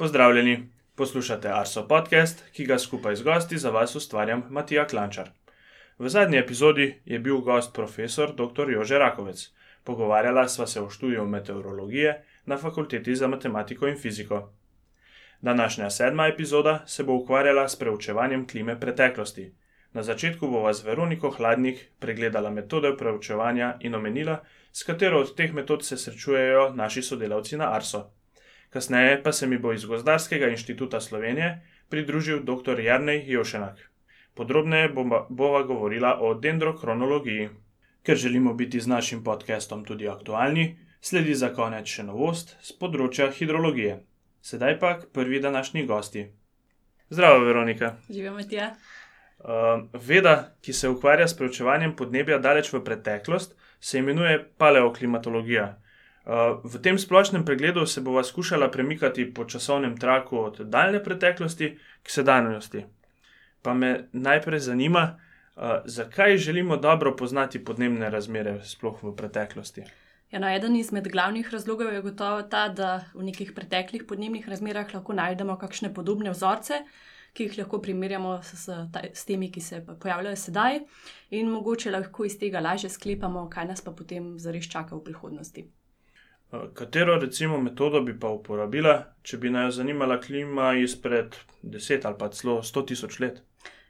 Pozdravljeni, poslušate Arso podcast, ki ga skupaj z gosti za vas ustvarjam Matija Klančar. V zadnji epizodi je bil gost profesor dr. Jože Rakovec. Pogovarjala sva se o študiju meteorologije na fakulteti za matematiko in fiziko. Današnja sedma epizoda se bo ukvarjala s preučevanjem klime preteklosti. Na začetku bova z Veroniko Hladnik pregledala metode preučevanja in omenila, s katero od teh metod se srečujejo naši sodelavci na Arso. Kasneje pa se mi bo iz Gozdarskega inštituta Slovenije pridružil dr. Jarnej Jošenak. Podrobneje bova, bova govorila o dendrokronologiji. Ker želimo biti z našim podcastom tudi aktualni, sledi za konec še novost z področja hidrologije. Sedaj pa k prvi današnji gosti. Zdravo, Veronika. Živijo Matija. Uh, veda, ki se ukvarja s preučevanjem podnebja daleč v preteklost, se imenuje paleoklimatologija. Uh, v tem splošnem pregledu se bova skušala premikati po časovnem traku od daljne preteklosti k sedanjosti. Pa me najprej zanima, uh, zakaj želimo dobro poznati podnebne razmere, sploh v preteklosti. Ja, no, eden izmed glavnih razlogov je gotovo ta, da v nekih preteklih podnebnih razmerah lahko najdemo kakšne podobne vzorce, ki jih lahko primerjamo s, s, s temi, ki se pojavljajo sedaj, in mogoče lahko iz tega lažje sklepamo, kaj nas pa potem zares čaka v prihodnosti. Katero recimo metodo bi pa uporabila, če bi naj zanimala klima izpred 10 ali pa celo 100 tisoč let?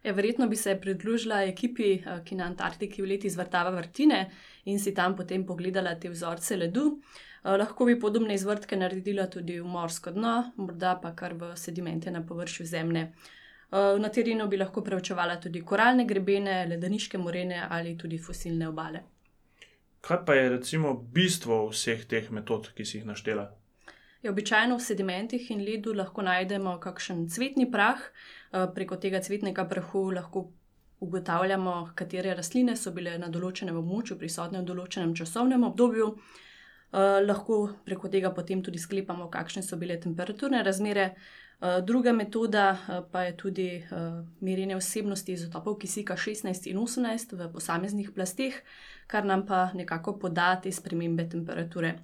Ja, verjetno bi se pridružila ekipi, ki na Antarktiki v leti izvrtava vrtine in si tam potem pogledala te vzorce ledu. Lahko bi podobne izvrtke naredila tudi v morsko dno, morda pa kar v sedimente na površju zemlje. Na terenu bi lahko preučevala tudi koralne grebene, ledeniške morene ali tudi fosilne obale. Kaj pa je recimo bistvo vseh teh metod, ki si jih naštela? Je običajno v sedimentih in ledu lahko najdemo kakšen cvetni prah, preko tega cvetnega prahu lahko ugotavljamo, katere rastline so bile na določenem območju prisotne v določenem časovnem obdobju. Lahko preko tega potem tudi sklepamo, kakšne so bile temperaturne razmere. Druga metoda pa je tudi merjenje vsebnosti izotopov kisika 16 in 18 v posameznih plasteh, kar nam pa nekako poda te spremembe temperature.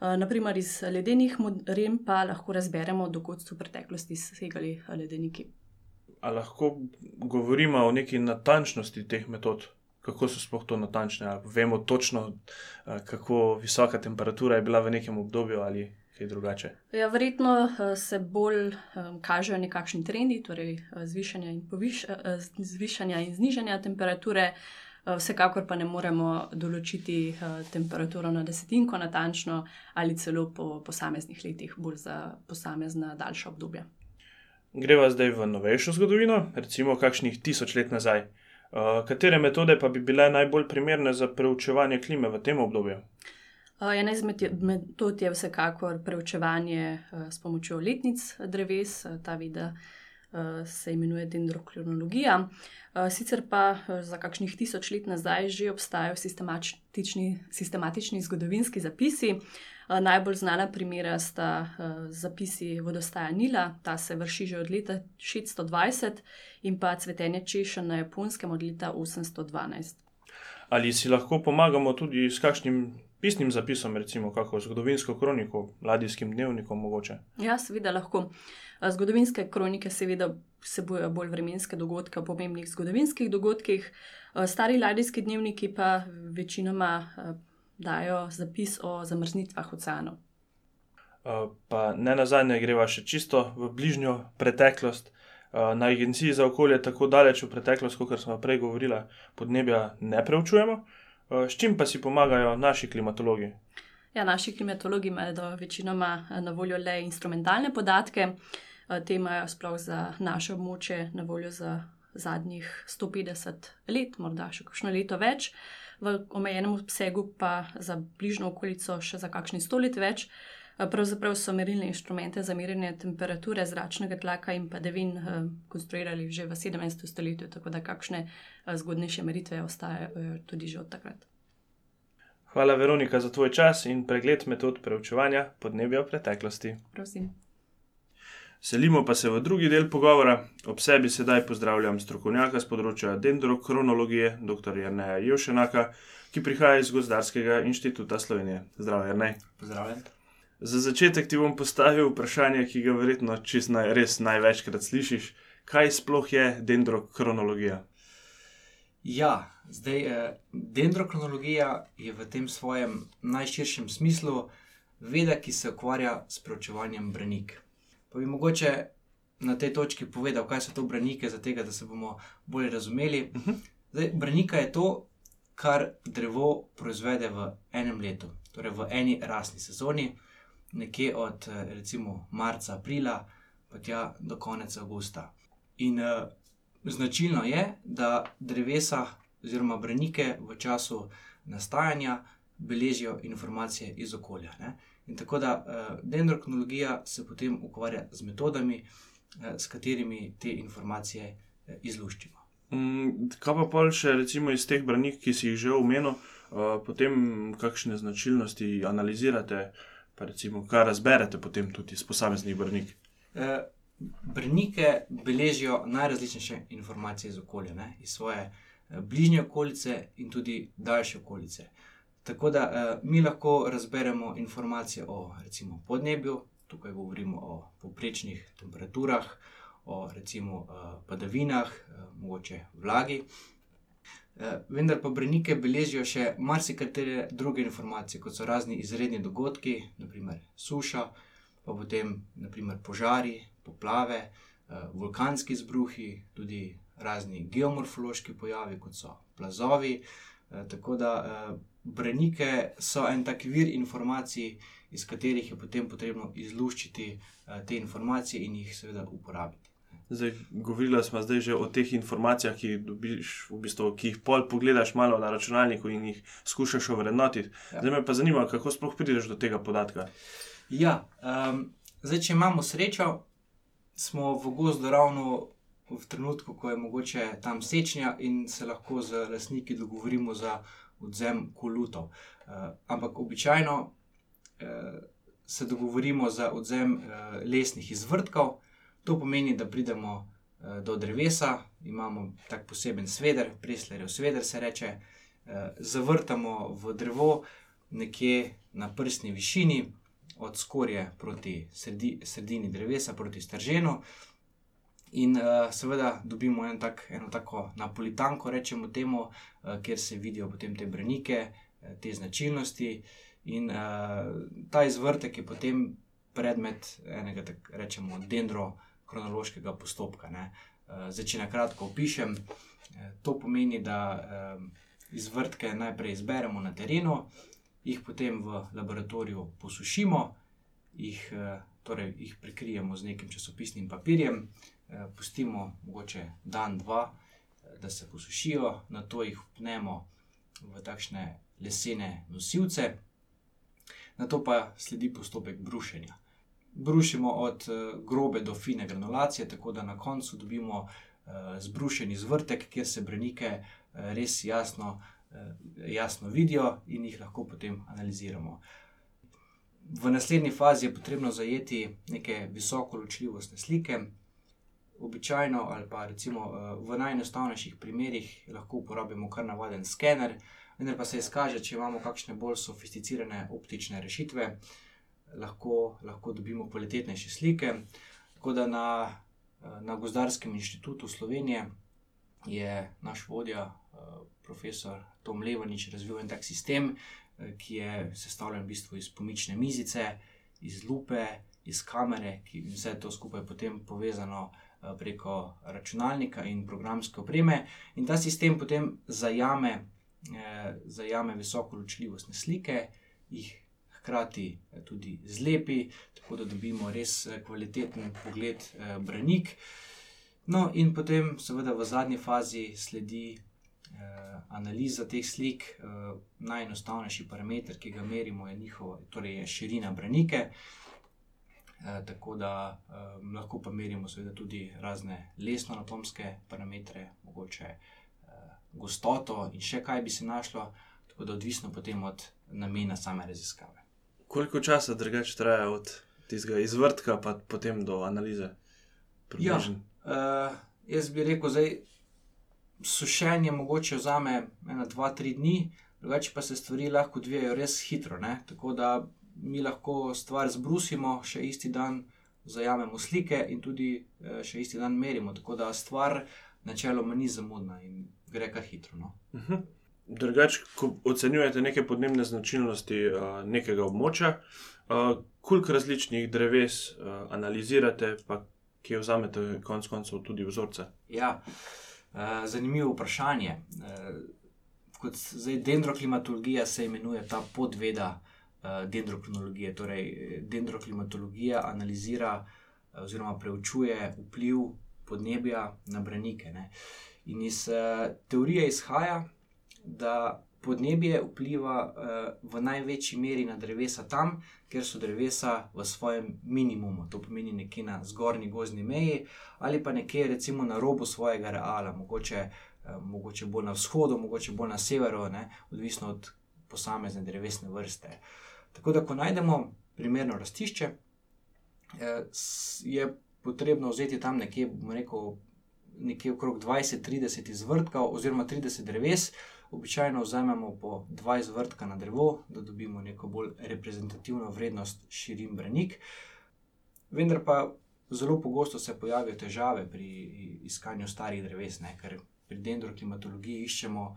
Naprimer, iz ledenih moren pa lahko razberemo, dokot so v preteklosti segali ledeniki. A lahko govorimo o neki natančnosti teh metod, kako so sploh to natančne? Ali vemo točno, kako visoka temperatura je bila v nekem obdobju ali kaj drugače? Ja, verjetno se bolj kažejo nekakšni trendi, torej zvišanja in, poviš, zvišanja in znižanja temperature. Vsekakor pa ne moremo določiti temperaturo na desetinko natančno ali celo po posameznih letih, bolj za posamezna daljša obdobja. Greva zdaj v novejšo zgodovino, recimo kakšnih tisoč let nazaj. Katere metode pa bi bile najbolj primerne za preučevanje klime v tem obdobju? Ena izmed metod je vsekakor preučevanje s pomočjo letnic dreves, ta vida se imenuje dendrokronologija. Sicer pa za kakšnih tisoč let nazaj že obstajajo sistematični, sistematični zgodovinski zapisi. Najbolj znana primera sta zapisi vodostaja Nila, ta se vrši že od leta 620, in pa cvetenje češenj na japonskem od leta 812. Ali si lahko pomagamo tudi s kakšnim pisnim zapisom, recimo kako zgodovinsko kroniko, ladijskim dnevnikom mogoče? Ja, seveda lahko. Zgodovinske kronike seveda vsebujejo bolj vremenske dogodke o pomembnih zgodovinskih dogodkih, stari ladijski dnevniki pa večinoma dajo zapis o zamrznitvah oceanov. Pa ne nazadnje greva še čisto v bližnjo preteklost. Na Agenciji za okolje tako daleč v preteklost, kot smo prej govorili, podnebja ne preučujemo. S čim pa si pomagajo naši klimatologi? Ja, naši klimatologi imajo večinoma na voljo le instrumentalne podatke, te imajo sploh za naše območje na voljo za zadnjih 150 let, morda še kakšno leto več, v omejenem obsegu pa za bližnjo okolico še za kakšni 100 let več. Pravzaprav so merilne inštrumente za merjenje temperature zračnega tlaka in padavin konstruirali že v 17. stoletju, tako da kakšne zgodnejše meritve ostajajo tudi že od takrat. Hvala, Veronika, za tvoj čas in pregled metod preučevanja podnebja v preteklosti. Prosim. Selimo pa se v drugi del pogovora. Ob sebi sedaj pozdravljam strokovnjaka z področja dendrokronologije, dr. Jrneja Jošenaka, ki prihaja iz Gozdarskega inštituta Slovenije. Zdravo, Jrnej. Pozdravljen. Za začetek ti bom postavil vprašanje, ki ga verjetno čist naj, res največkrat slišiš. Kaj sploh je dendrokronologija? Ja, zdaj eh, dendrokronologija je v tem svojem najširšem smislu veda, ki se ukvarja s preučevanjem branik. Pa bi mogoče na tej točki povedal, kaj so to branike, zato da se bomo bolje razumeli. Zdaj, branika je to, kar drevo proizvede v enem letu, torej v eni rasni sezoni, nekje od eh, recimo marca, aprila, pa tja do konca avgusta. In uh, značilno je, da drevesa oziroma branike v času nastajanja beležijo informacije iz okolja. Ne? In tako da uh, dendrokronologija se potem ukvarja z metodami, uh, s katerimi te informacije uh, izluščimo. Mm, kaj pa pol še recimo iz teh branik, ki si jih že omenil, uh, potem kakšne značilnosti analizirate, pa recimo kaj razberete potem tudi iz posameznih branik? Uh, Brnike beležijo najrazličnejše informacije iz okolja, ne? iz svoje bližnje okolice in tudi daljše okolice. Tako da eh, mi lahko razberemo informacije o recimo, podnebju, tukaj govorimo o poprečnih temperaturah, o recimo eh, padavinah, eh, mogoče vlagi. Eh, vendar pa brnike beležijo še marsikatere druge informacije, kot so razni izredni dogodki, naprimer suša, pa potem naprimer požari, poplave, eh, vulkanski izbruhi, tudi razni geomorfološki pojavi, kot so plazovi. Eh, tako da eh, Brenike so en tak vir informacij, iz katerih je potem potrebno izluščiti te informacije in jih seveda uporabiti. Zdaj, govorila smo zdaj že o teh informacijah, ki, dobiš, v bistvu, ki jih pol pogledaš malo na računalniku in jih skušaš ovrednotiti. Ja. Zdaj me pa zanima, kako sploh prideš do tega podatka. Ja, um, zdaj, če imamo srečo, smo v gozdu ravno v trenutku, ko je mogoče tam sečnja in se lahko z lastniki dogovorimo za odzem kolutov. Uh, ampak običajno uh, se dogovorimo za odzem uh, lesnih izvrtkov, to pomeni, da pridemo uh, do drevesa, imamo tak poseben sveder, preslerjev sveder se reče, uh, zavrtamo v drevo nekje na prstni višini, od skorje proti sredi, sredini drevesa, proti strženu. In uh, seveda dobimo en tak, eno tako napolitanko, rečemo temu, uh, kjer se vidijo potem te brnike, uh, te značilnosti. In uh, ta izvrtek je potem predmet enega, tako rečemo, dendrokronološkega postopka. Uh, zdaj, če na kratko opišem, uh, to pomeni, da uh, izvrtke najprej izberemo na terenu, jih potem v laboratoriju posušimo, jih, torej jih prekrijemo z nekim časopisnim papirjem. Eh, pustimo mogoče dan, dva, eh, da se posušijo, na to jih upnemo v takšne lesene nosilce, na to pa sledi postopek brušenja. Brušimo od eh, grobe do fine granulacije, tako da na koncu dobimo zbrušen izvrtek, kjer se brnike res jasno, jasno vidijo in jih lahko potem analiziramo. V naslednji fazi je potrebno zajeti neke visoko ločljivostne slike, običajno, ali pa recimo eh, v najenostavnejših primerih, lahko uporabimo kar navaden skener, vendar pa se izkaže, če imamo kakšne bolj sofisticirane optične rešitve, lahko, lahko dobimo kvalitetnejše slike. Tako da na, eh, na Gozdarskem inštitutu Slovenije je naš vodja, eh, profesor Tom Levanič, razvil en tak sistem, ki je sestavljen v bistvu iz pomične mizice, iz lupe. Iz kamere, ki je vse to skupaj potem povezano Eh, preko računalnika in programske opreme, in ta sistem potem zajame, eh, zajame visoko ločljivostne slike, jih hkrati eh, tudi zlepi, tako da dobimo res eh, kvaliteten pogled eh, branik. No, in potem, seveda, v zadnji fazi sledi eh, analiza teh slik. Eh, najenostavnejši parameter, ki ga merimo, je njihova, torej je širina branike. Eh, tako da eh, lahko pa merimo tudi razne lesno-anatomske parametre, mogoče eh, gostoto in še kaj bi se našlo, tako da odvisno potem od namena same raziskave. Koliko časa drugače traja od tistega izvrtka, pa potem do analize? Ja, uh, jaz bi rekel, da sušenje mogoče vzame ena, dva, tri dni, drugače pa se stvari lahko odvijajo res hitro. Ne? Tako da mi lahko stvar zbrusimo, še isti dan zajamemo slike in tudi uh, še isti dan merimo. Tako da stvar načeloma ni zamudna in gre kar hitro. No. Uh -huh. Drugač, ko ocenjujete neke podnebne značilnosti uh, nekega območja, uh, koliko različnih dreves uh, analizirate, pa kje vzamete konec koncev tudi vzorce? Ja, uh, zanimivo vprašanje. Uh, kot zdaj dendroklimatologija se imenuje ta podveda uh, dendrokronologije. Torej, dendroklimatologija analizira oziroma preučuje vpliv podnebja na branike. Ne. In iz uh, teorije izhaja, da podnebje vpliva uh, v največji meri na drevesa tam, kjer so drevesa v svojem minimumu, to pomeni nekje na zgornji gozni meji ali pa nekje recimo na robu svojega reala, mogoče, uh, mogoče bolj na vzhodu, mogoče bolj na severu, ne, odvisno od posamezne drevesne vrste. Tako da, ko najdemo primerno rastišče, uh, je potrebno vzeti tam nekje, rekel, nekje okrog 20-30 izvrtkov oziroma 30 dreves. Običajno vzamemo po 20 vrtka na drevo, da dobimo neko bolj reprezentativno vrednost širin branik. Vendar pa zelo pogosto se pojavijo težave pri iskanju starih dreves, ne? ker pri dendroklimatologiji iščemo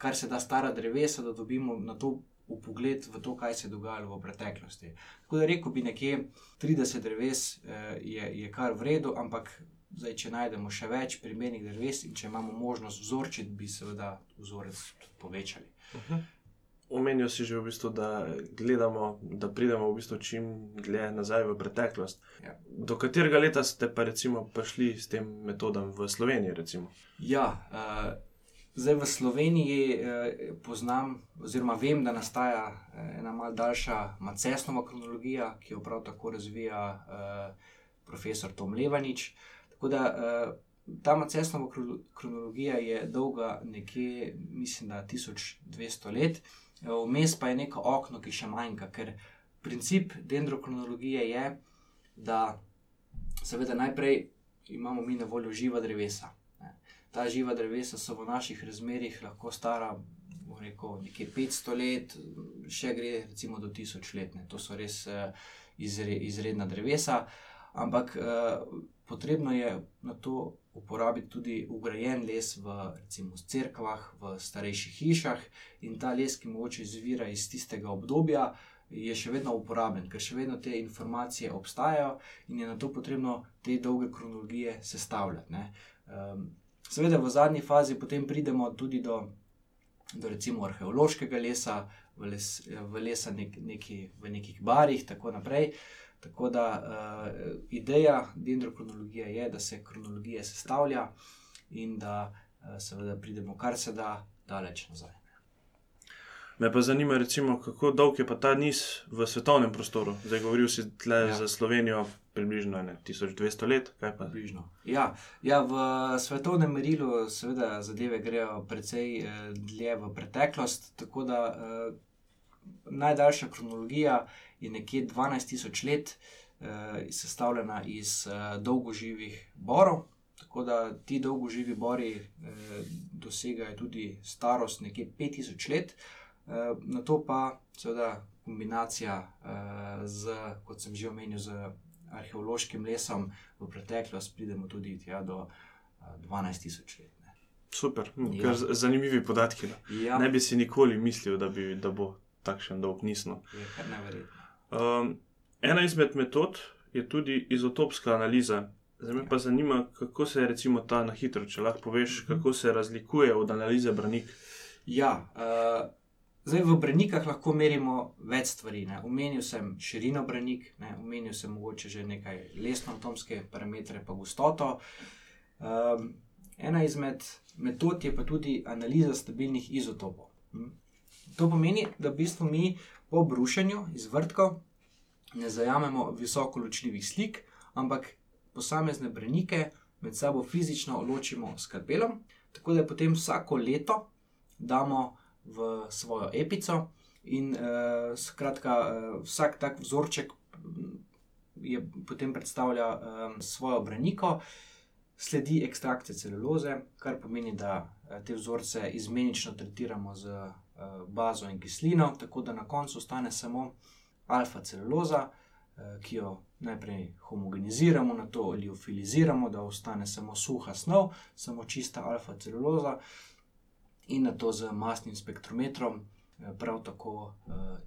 kar se da stara drevesa, da dobimo na to upogled v to, kaj se je dogajalo v preteklosti. Tako da rekel bi, nekje 30 dreves eh, je, je kar v redu, ampak zdaj, če najdemo še več primernih dreves in če imamo možnost vzorčiti, bi seveda vzorec povečali. Uh -huh. Omenijo si že v bistvu, da gledamo, da pridemo v bistvu čim dlje nazaj v preteklost. Ja. Do katerega leta ste pa recimo prišli s tem metodom v Sloveniji? Recimo? Ja, uh, zdaj v Sloveniji uh, poznam, oziroma vem, da nastaja uh, ena malce daljša macesnova kronologija, ki jo prav tako razvija uh, profesor Tom Levanič. Tako da uh, ta macesnova kronologija je dolga nekje, mislim, da 1200 let. Vmes pa je neko okno, ki še manjka, ker princip dendrokronologije je, da seveda najprej imamo mi na voljo živa drevesa. Ta živa drevesa so v naših razmerah lahko stara rekel, nekje 500 let, še gre recimo do 1000 let. Ne. To so res uh, izre, izredna drevesa, ampak uh, potrebno je na to uporabiti tudi ugrajen les v recimo crkvah, v starejših hišah in ta les, ki mogoče izvira iz tistega obdobja. Je še vedno uporaben, ker še vedno te informacije obstajajo, in je na to potrebno te dolge kronologije sestavljati. Um, seveda, v zadnji fazi potem pridemo tudi do, do recimo arheološkega lesa, v, les, v lesa nek, neki, v nekih barih, in tako naprej. Uh, Tako da uh, ideja dendrokronologije je, da se kronologija sestavlja in da uh, seveda pridemo kar se da daleč nazaj. Me pa zanima, recimo, kako dolg je ta niz v svetovnem prostoru. Zdaj, govoril si tle ja. za Slovenijo, približno ne, 1200 let. Ja, ja, v svetovnem merilu, seveda, zadeve grejo precej eh, dlje v preteklost. Tako da eh, najdaljša kronologija je nekje 12.000 let, uh, sestavljena iz uh, dolgoživih borov. Tako da ti dolgoživi bori eh, dosegajo tudi starost nekje 5000 let, eh, na to pa seveda kombinacija eh, z, kot sem že omenil, z arheološkim lesom v preteklost, pridemo tudi tja do eh, 12000 let. Ne. Super, hm, ja. zanimivi podatki. No. Ja. Ne bi si nikoli mislil, da, bi, da bo takšen dolg nismo. Je kar neverjetno. Um, ena izmed metod je tudi izotopska analiza. Zdaj me pa zanima, kako se recimo ta na hitro, če lahko poveš, mhm. kako se razlikuje od analize branik. Ja, uh, zdaj v branikah lahko merimo več stvari. Umenil sem širino branik, umenil sem mogoče že nekaj lesno-atomske parametre, pa gostoto. Um, ena izmed metod je pa tudi analiza stabilnih izotopov. Hm? To pomeni, da v bistvu mi po brušenju iz vrtkov ne zajamemo visoko ločljivih slik, ampak posamezne brenike med sabo fizično ločimo s skalpelom, tako da potem vsako leto damo v svojo epico in uh, skratka, uh, vsak tak vzorček je potem predstavlja um, svojo breniko. Sledi ekstrakcija celuloze, kar pomeni, da te vzorce izmenično tretiramo z bazo in kislino, tako da na koncu ostane samo alfa-celuloza, ki jo najprej homogeniziramo, na to liofiliziramo, da ostane samo suha snov, samo čista alfa-celuloza, in na to z masnim spektrometrom prav tako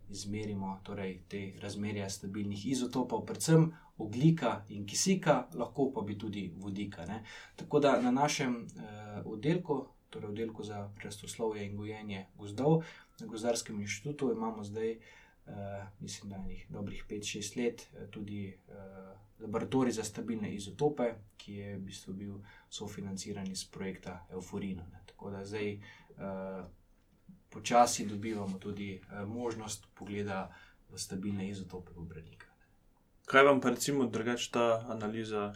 izmerimo torej, te razmerje stabilnih izotopov, predvsem ogljika in kisika, lahko pa bi tudi vodika. Ne. Tako da na našem oddelku, torej oddelku za prestoslovje in gojenje gozdov na Gozdarskem inštitutu, imamo zdaj. Uh, mislim, da je dobrih 5-6 let, tudi uh, laboratorij za stabilne izotope, ki je v bistvu bil sofinanciran iz projekta Euforina. Ne. Tako da zdaj uh, počasi dobivamo tudi uh, možnost pogleda v stabilne izotope v Branika. Kaj vam pa recimo drugače ta analiza,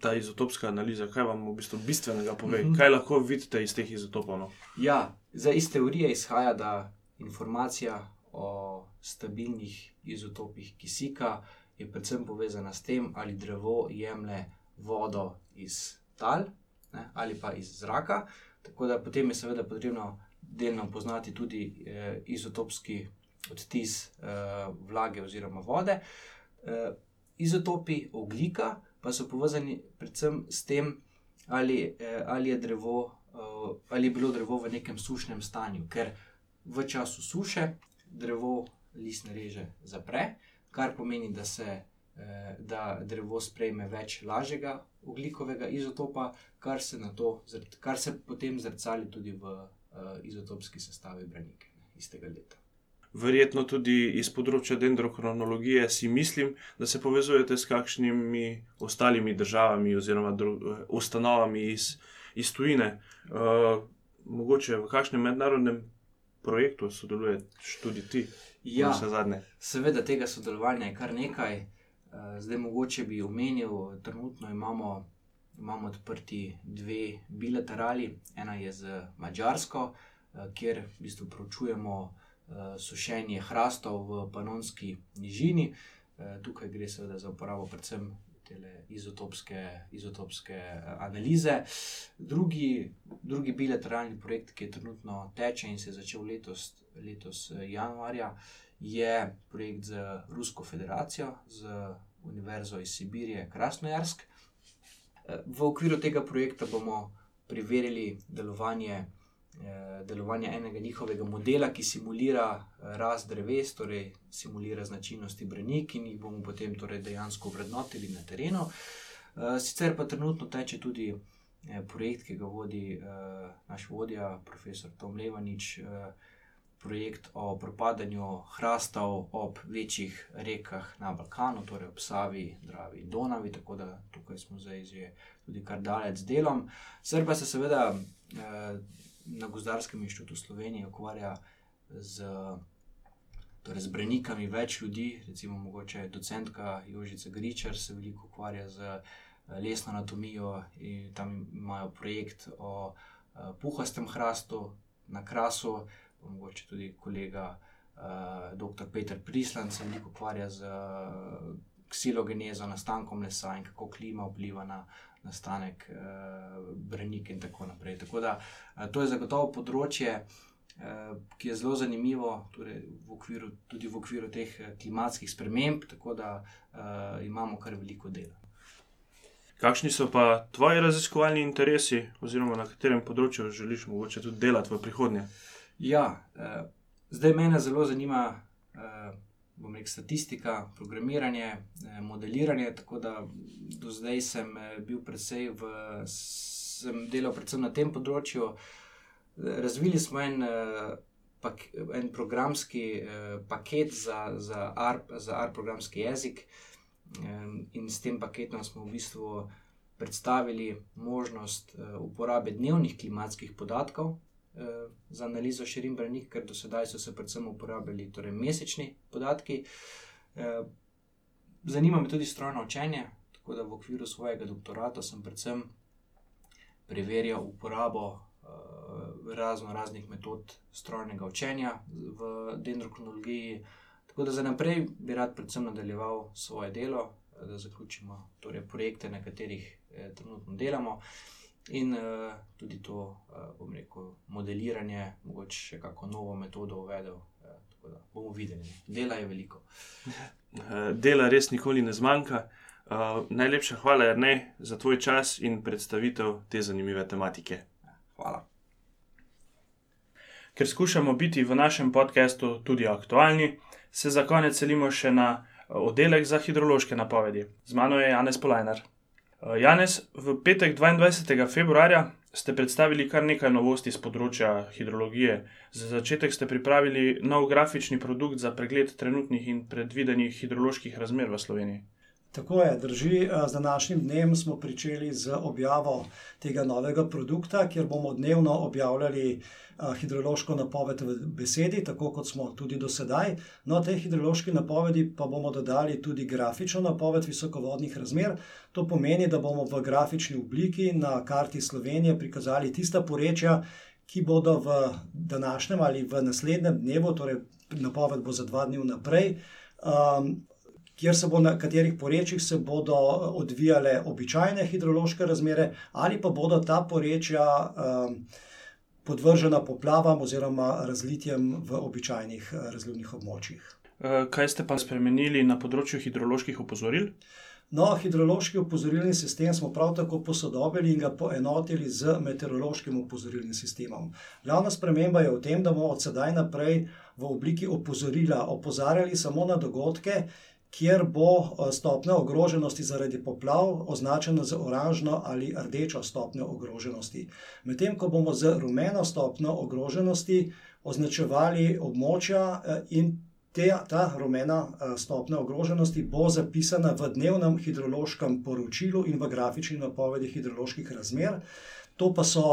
ta izotopska analiza, kaj vam v bistvu bistvenega pove? Mm -hmm. Kaj lahko vidite iz teh izotopov? No? Ja, iz teorije izhaja, da informacija o stabilnih izotopih kisika je predvsem povezana s tem, ali drevo jemlje vodo iz tal ne, ali pa iz zraka. Tako da potem je seveda potrebno delno poznati tudi eh, izotopski odtis eh, vlage oziroma vode. Eh, izotopi oglika pa so povezani predvsem s tem, ali, eh, ali, je drevo, eh, ali je bilo drevo v nekem sušnem stanju. Ker v času suše drevo listne reže zapre, kar pomeni, da se. Eh, da drevo sprejme več lažjega oglikovega izotopa, kar se, to, kar se potem zrcali tudi v uh, izotopski sestavi Branike istega leta. Verjetno tudi iz področja dendrokronologije si mislim, da se povezujete s kakšnimi ostalimi državami oziroma eh, ustanovami iz, iz tujine. Uh, mogoče v kakšnem mednarodnem projektu sodeluješ tudi ti? Ja, seveda tega sodelovanja je kar nekaj. Zdaj, mogoče bi omenil, trenutno imamo imamo odprti dve bilaterali, ena je z Mačarsko, eh, kjer v bistvu proučujemo eh, sušenje hrastov v Panonski nižini. Eh, tukaj gre seveda za uporabo predvsem izotopske, izotopske analize. Drugi, drugi bilateralni projekt, ki je trenutno teče in se je začel letos, letos januarja, je projekt z Rusko federacijo, z Univerzo iz Sibirije, Krasnojarsk. V okviru tega projekta bomo preverili delovanje, eh, delovanje enega njihovega modela, ki simulira eh, rast dreves, torej simulira značilnosti brenik in jih bomo potem torej dejansko vrednotili na terenu. Eh, sicer pa trenutno teče tudi projekt, ki ga vodi naš vodja, profesor Tom Levanič projekt o propadanju hrastov ob večjih rekah na Balkanu, torej ob Savi, Dravi in Donavi, tako da tukaj smo zdaj že tudi kar daleč delom. Srba se seveda na Gozdarskem inštitutu Slovenije ukvarja z, torej z brenikami več ljudi, recimo mogoče docentka Jožica Gričar se veliko ukvarja z eh, lesno anatomijo in tam imajo projekt o eh, puhastem hrastu na krasu mogoče tudi kolega uh, eh, dr. Peter Prisland se veliko ukvarja z uh, ksilogenezo, nastankom lesa in kako klima vpliva na nastanek uh, brenik in tako naprej. Tako da uh, to je zagotovo področje. Ki je zelo zanimivo, torej v okviru, tudi v okviru teh klimatskih sprememb, tako da uh, imamo kar veliko dela. Kakšni so pa tvoji raziskovalni interesi, oziroma na katerem področju želiš morda tudi delati v prihodnje? Ja, uh, zdaj me zelo zanima, uh, bom rekel, statistika, programiranje, eh, modeliranje. Tako da do zdaj sem bil predvsem v, sem delal predvsem na tem področju. Razvili smo en, uh, pak, en programski paket za, za, ARP, za ARP programski jezik, in s tem paketom smo v bistvu predstavili možnost uporabe dnevnih klimatskih podatkov. Eh, za analizo širin branik, ker do sedaj so se predvsem uporabljali torej mesečni podatki. Eh, zanima me tudi strojno učenje, tako da v okviru svojega doktorata sem predvsem preverjal uporabo eh, razno raznih metod strojnega učenja v dendrokronologiji. Tako da za naprej bi rad predvsem nadaljeval svoje delo, da zaključimo torej projekte, na katerih trenutno delamo. In uh, tudi to, uh, bom rekel, modeliranje, mogoče še kako novo metodo uvedel. Uh, Tako da bomo videli. Dela je veliko. Dela res nikoli ne zmanjka. Uh, najlepša hvala, Ernej, za tvoj čas in predstavitev te zanimive tematike. Hvala. Ker skušamo biti v našem podkastu tudi aktualni, se za konec selimo še na oddelek za hidrološke napovedi. Z mano je Janez Polajnar. Eh, Janez, v petek 22. februarja ste predstavili kar nekaj novosti z področja hidrologije. Za začetek ste pripravili nov grafični produkt za pregled trenutnih in predvidenih hidroloških razmer v Sloveniji. Tako je, drži. Z današnjim dnem smo pričeli z objavo tega novega produkta, kjer bomo dnevno objavljali hidrološko napoved v besedi, tako kot smo tudi do sedaj. No, tej hidrološki napovedi pa bomo dodali tudi grafično napoved visokovodnih razmer. To pomeni, da bomo v grafični obliki na karti Slovenije prikazali tista porečja, ki bodo v današnjem ali v naslednjem dnevu, torej napoved bo za dva dni naprej. Um, kjer se bo na katerih porečjih se bodo odvijale običajne hidrološke razmere, ali pa bodo ta porečja um, podvržena poplavam oziroma razlitjem v običajnih razlivnih območjih. Kaj ste pa spremenili na področju hidroloških opozoril? No, hidrološki opozorilni sistem smo prav tako posodobili in ga poenotili z meteorološkim opozorilnim sistemom. Glavna sprememba je v tem, da bomo od sedaj naprej v obliki opozorila opozarjali samo na dogodke, kjer bo stopnja ogroženosti zaradi poplav označena z oranžno ali rdečo stopnjo ogroženosti. Medtem ko bomo z rumeno stopnjo ogroženosti označevali območja in te, ta rumena stopnja ogroženosti bo zapisana v dnevnem hidrološkem poročilu in v grafični napovedi hidroloških razmer. To pa so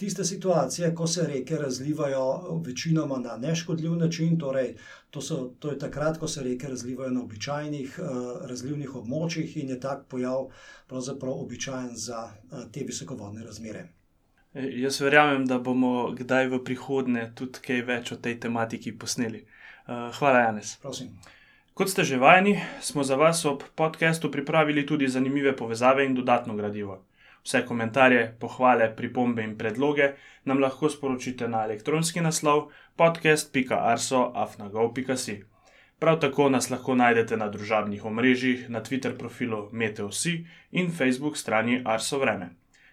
tiste situacije, ko se reke razlivajo večinoma na neškodljiv način, torej to, so, to je takrat, ko se reke razlivajo na običajnih uh, razlivnih območjih in je tak pojav pravzaprav običajen za uh, te visokovodne razmere. E, jaz verjamem, da bomo kdaj v prihodnje tudi kaj več o tej tematiki posneli. Uh, hvala, Janes. Prosim. Kot ste že vajeni, smo za vas ob podkastu pripravili tudi zanimive povezave in dodatno gradivo. Vse komentarje, pohvale, pripombe in predloge nam lahko sporočite na elektronski naslov podcast.arso.afnagov.si. Prav tako nas lahko najdete na družabnih omrežjih, na Twitter profilu MeteoSi in Facebook strani Arso Vreme.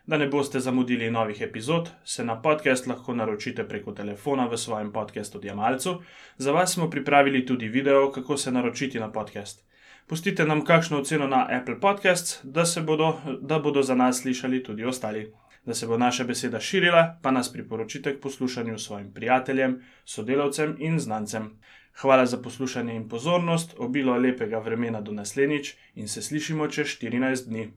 Da ne boste zamudili novih epizod, se na podcast lahko naročite preko telefona v svojem podcast odjemalcu. Za vas smo pripravili tudi video, kako se naročiti na podcast. Pustite nam kakšno oceno na Apple Podcasts, da, bodo, da bodo za nas slišali tudi ostali. Da se bo naša beseda širila, pa nas priporočite k poslušanju svojim prijateljem, sodelavcem in znancem. Hvala za poslušanje in pozornost, obilo lepega vremena do naslednjič in se slišimo čez 14 dni.